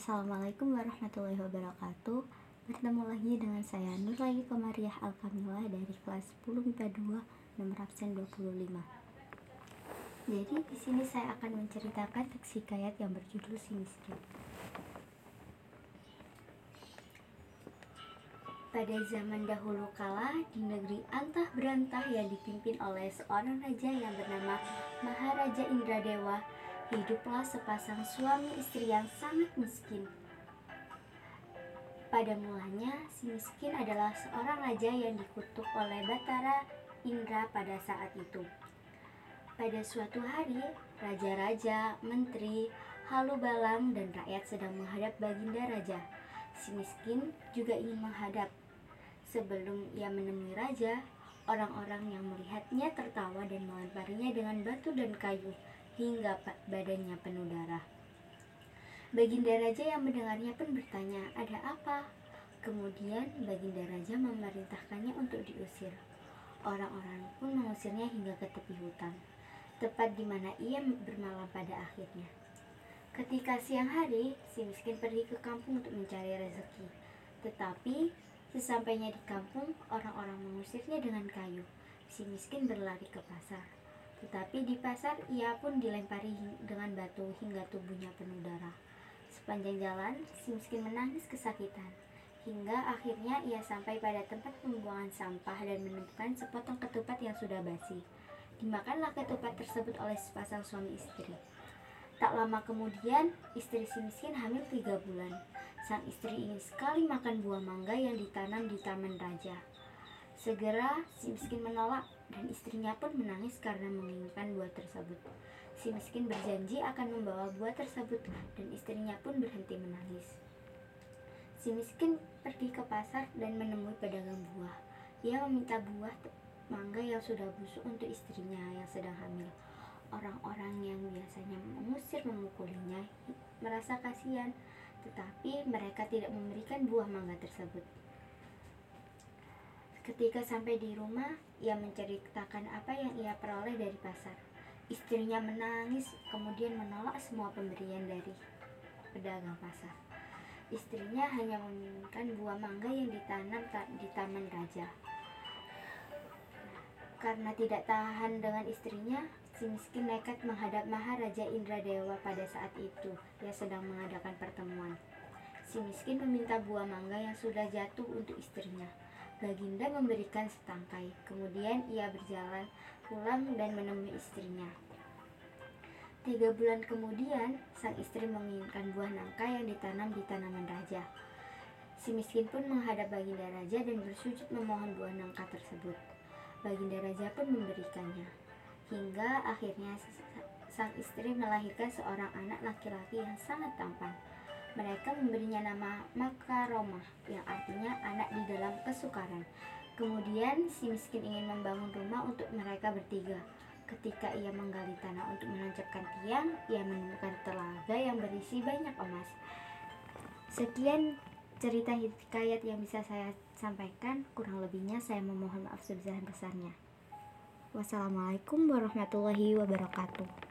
Assalamualaikum warahmatullahi wabarakatuh. Bertemu lagi dengan saya Nur lagi Komariah Al-Kamilah dari kelas 10 MIPA 2 nomor absen 25 Jadi di sini saya akan menceritakan teks hikayat yang berjudul Si Miskin Pada zaman dahulu kala di negeri antah berantah yang dipimpin oleh seorang raja yang bernama Maharaja Indradewa hiduplah sepasang suami istri yang sangat miskin. Pada mulanya, si miskin adalah seorang raja yang dikutuk oleh Batara Indra pada saat itu. Pada suatu hari, raja-raja, menteri, halu balang, dan rakyat sedang menghadap baginda raja. Si miskin juga ingin menghadap. Sebelum ia menemui raja, orang-orang yang melihatnya tertawa dan melemparinya dengan batu dan kayu hingga badannya penuh darah. Baginda Raja yang mendengarnya pun bertanya, ada apa? Kemudian Baginda Raja memerintahkannya untuk diusir. Orang-orang pun mengusirnya hingga ke tepi hutan, tepat di mana ia bermalam pada akhirnya. Ketika siang hari, si miskin pergi ke kampung untuk mencari rezeki. Tetapi, sesampainya di kampung, orang-orang mengusirnya dengan kayu. Si miskin berlari ke pasar. Tetapi di pasar ia pun dilempari dengan batu hingga tubuhnya penuh darah. Sepanjang jalan, si miskin menangis kesakitan. Hingga akhirnya ia sampai pada tempat pembuangan sampah dan menemukan sepotong ketupat yang sudah basi. Dimakanlah ketupat tersebut oleh sepasang suami istri. Tak lama kemudian, istri si miskin hamil tiga bulan. Sang istri ingin sekali makan buah mangga yang ditanam di taman raja. Segera si miskin menolak dan istrinya pun menangis karena menginginkan buah tersebut. Si miskin berjanji akan membawa buah tersebut dan istrinya pun berhenti menangis. Si miskin pergi ke pasar dan menemui pedagang buah. Ia meminta buah mangga yang sudah busuk untuk istrinya yang sedang hamil. Orang-orang yang biasanya mengusir memukulinya merasa kasihan, tetapi mereka tidak memberikan buah mangga tersebut. Ketika sampai di rumah, ia menceritakan apa yang ia peroleh dari pasar. Istrinya menangis, kemudian menolak semua pemberian dari pedagang pasar. Istrinya hanya menginginkan buah mangga yang ditanam di taman raja. Karena tidak tahan dengan istrinya, si miskin nekat menghadap Maharaja Indradewa pada saat itu. Ia sedang mengadakan pertemuan. Si miskin meminta buah mangga yang sudah jatuh untuk istrinya. Baginda memberikan setangkai. Kemudian ia berjalan pulang dan menemui istrinya. Tiga bulan kemudian, sang istri menginginkan buah nangka yang ditanam di tanaman raja. Si miskin pun menghadap Baginda Raja dan bersujud memohon buah nangka tersebut. Baginda Raja pun memberikannya. Hingga akhirnya sang istri melahirkan seorang anak laki-laki yang sangat tampan. Mereka memberinya nama Makaromah yang artinya anak di dalam kesukaran. Kemudian si miskin ingin membangun rumah untuk mereka bertiga. Ketika ia menggali tanah untuk menancapkan tiang, ia menemukan telaga yang berisi banyak emas. Sekian cerita hikayat yang bisa saya sampaikan. Kurang lebihnya saya memohon maaf sebesar-besarnya. Wassalamualaikum warahmatullahi wabarakatuh.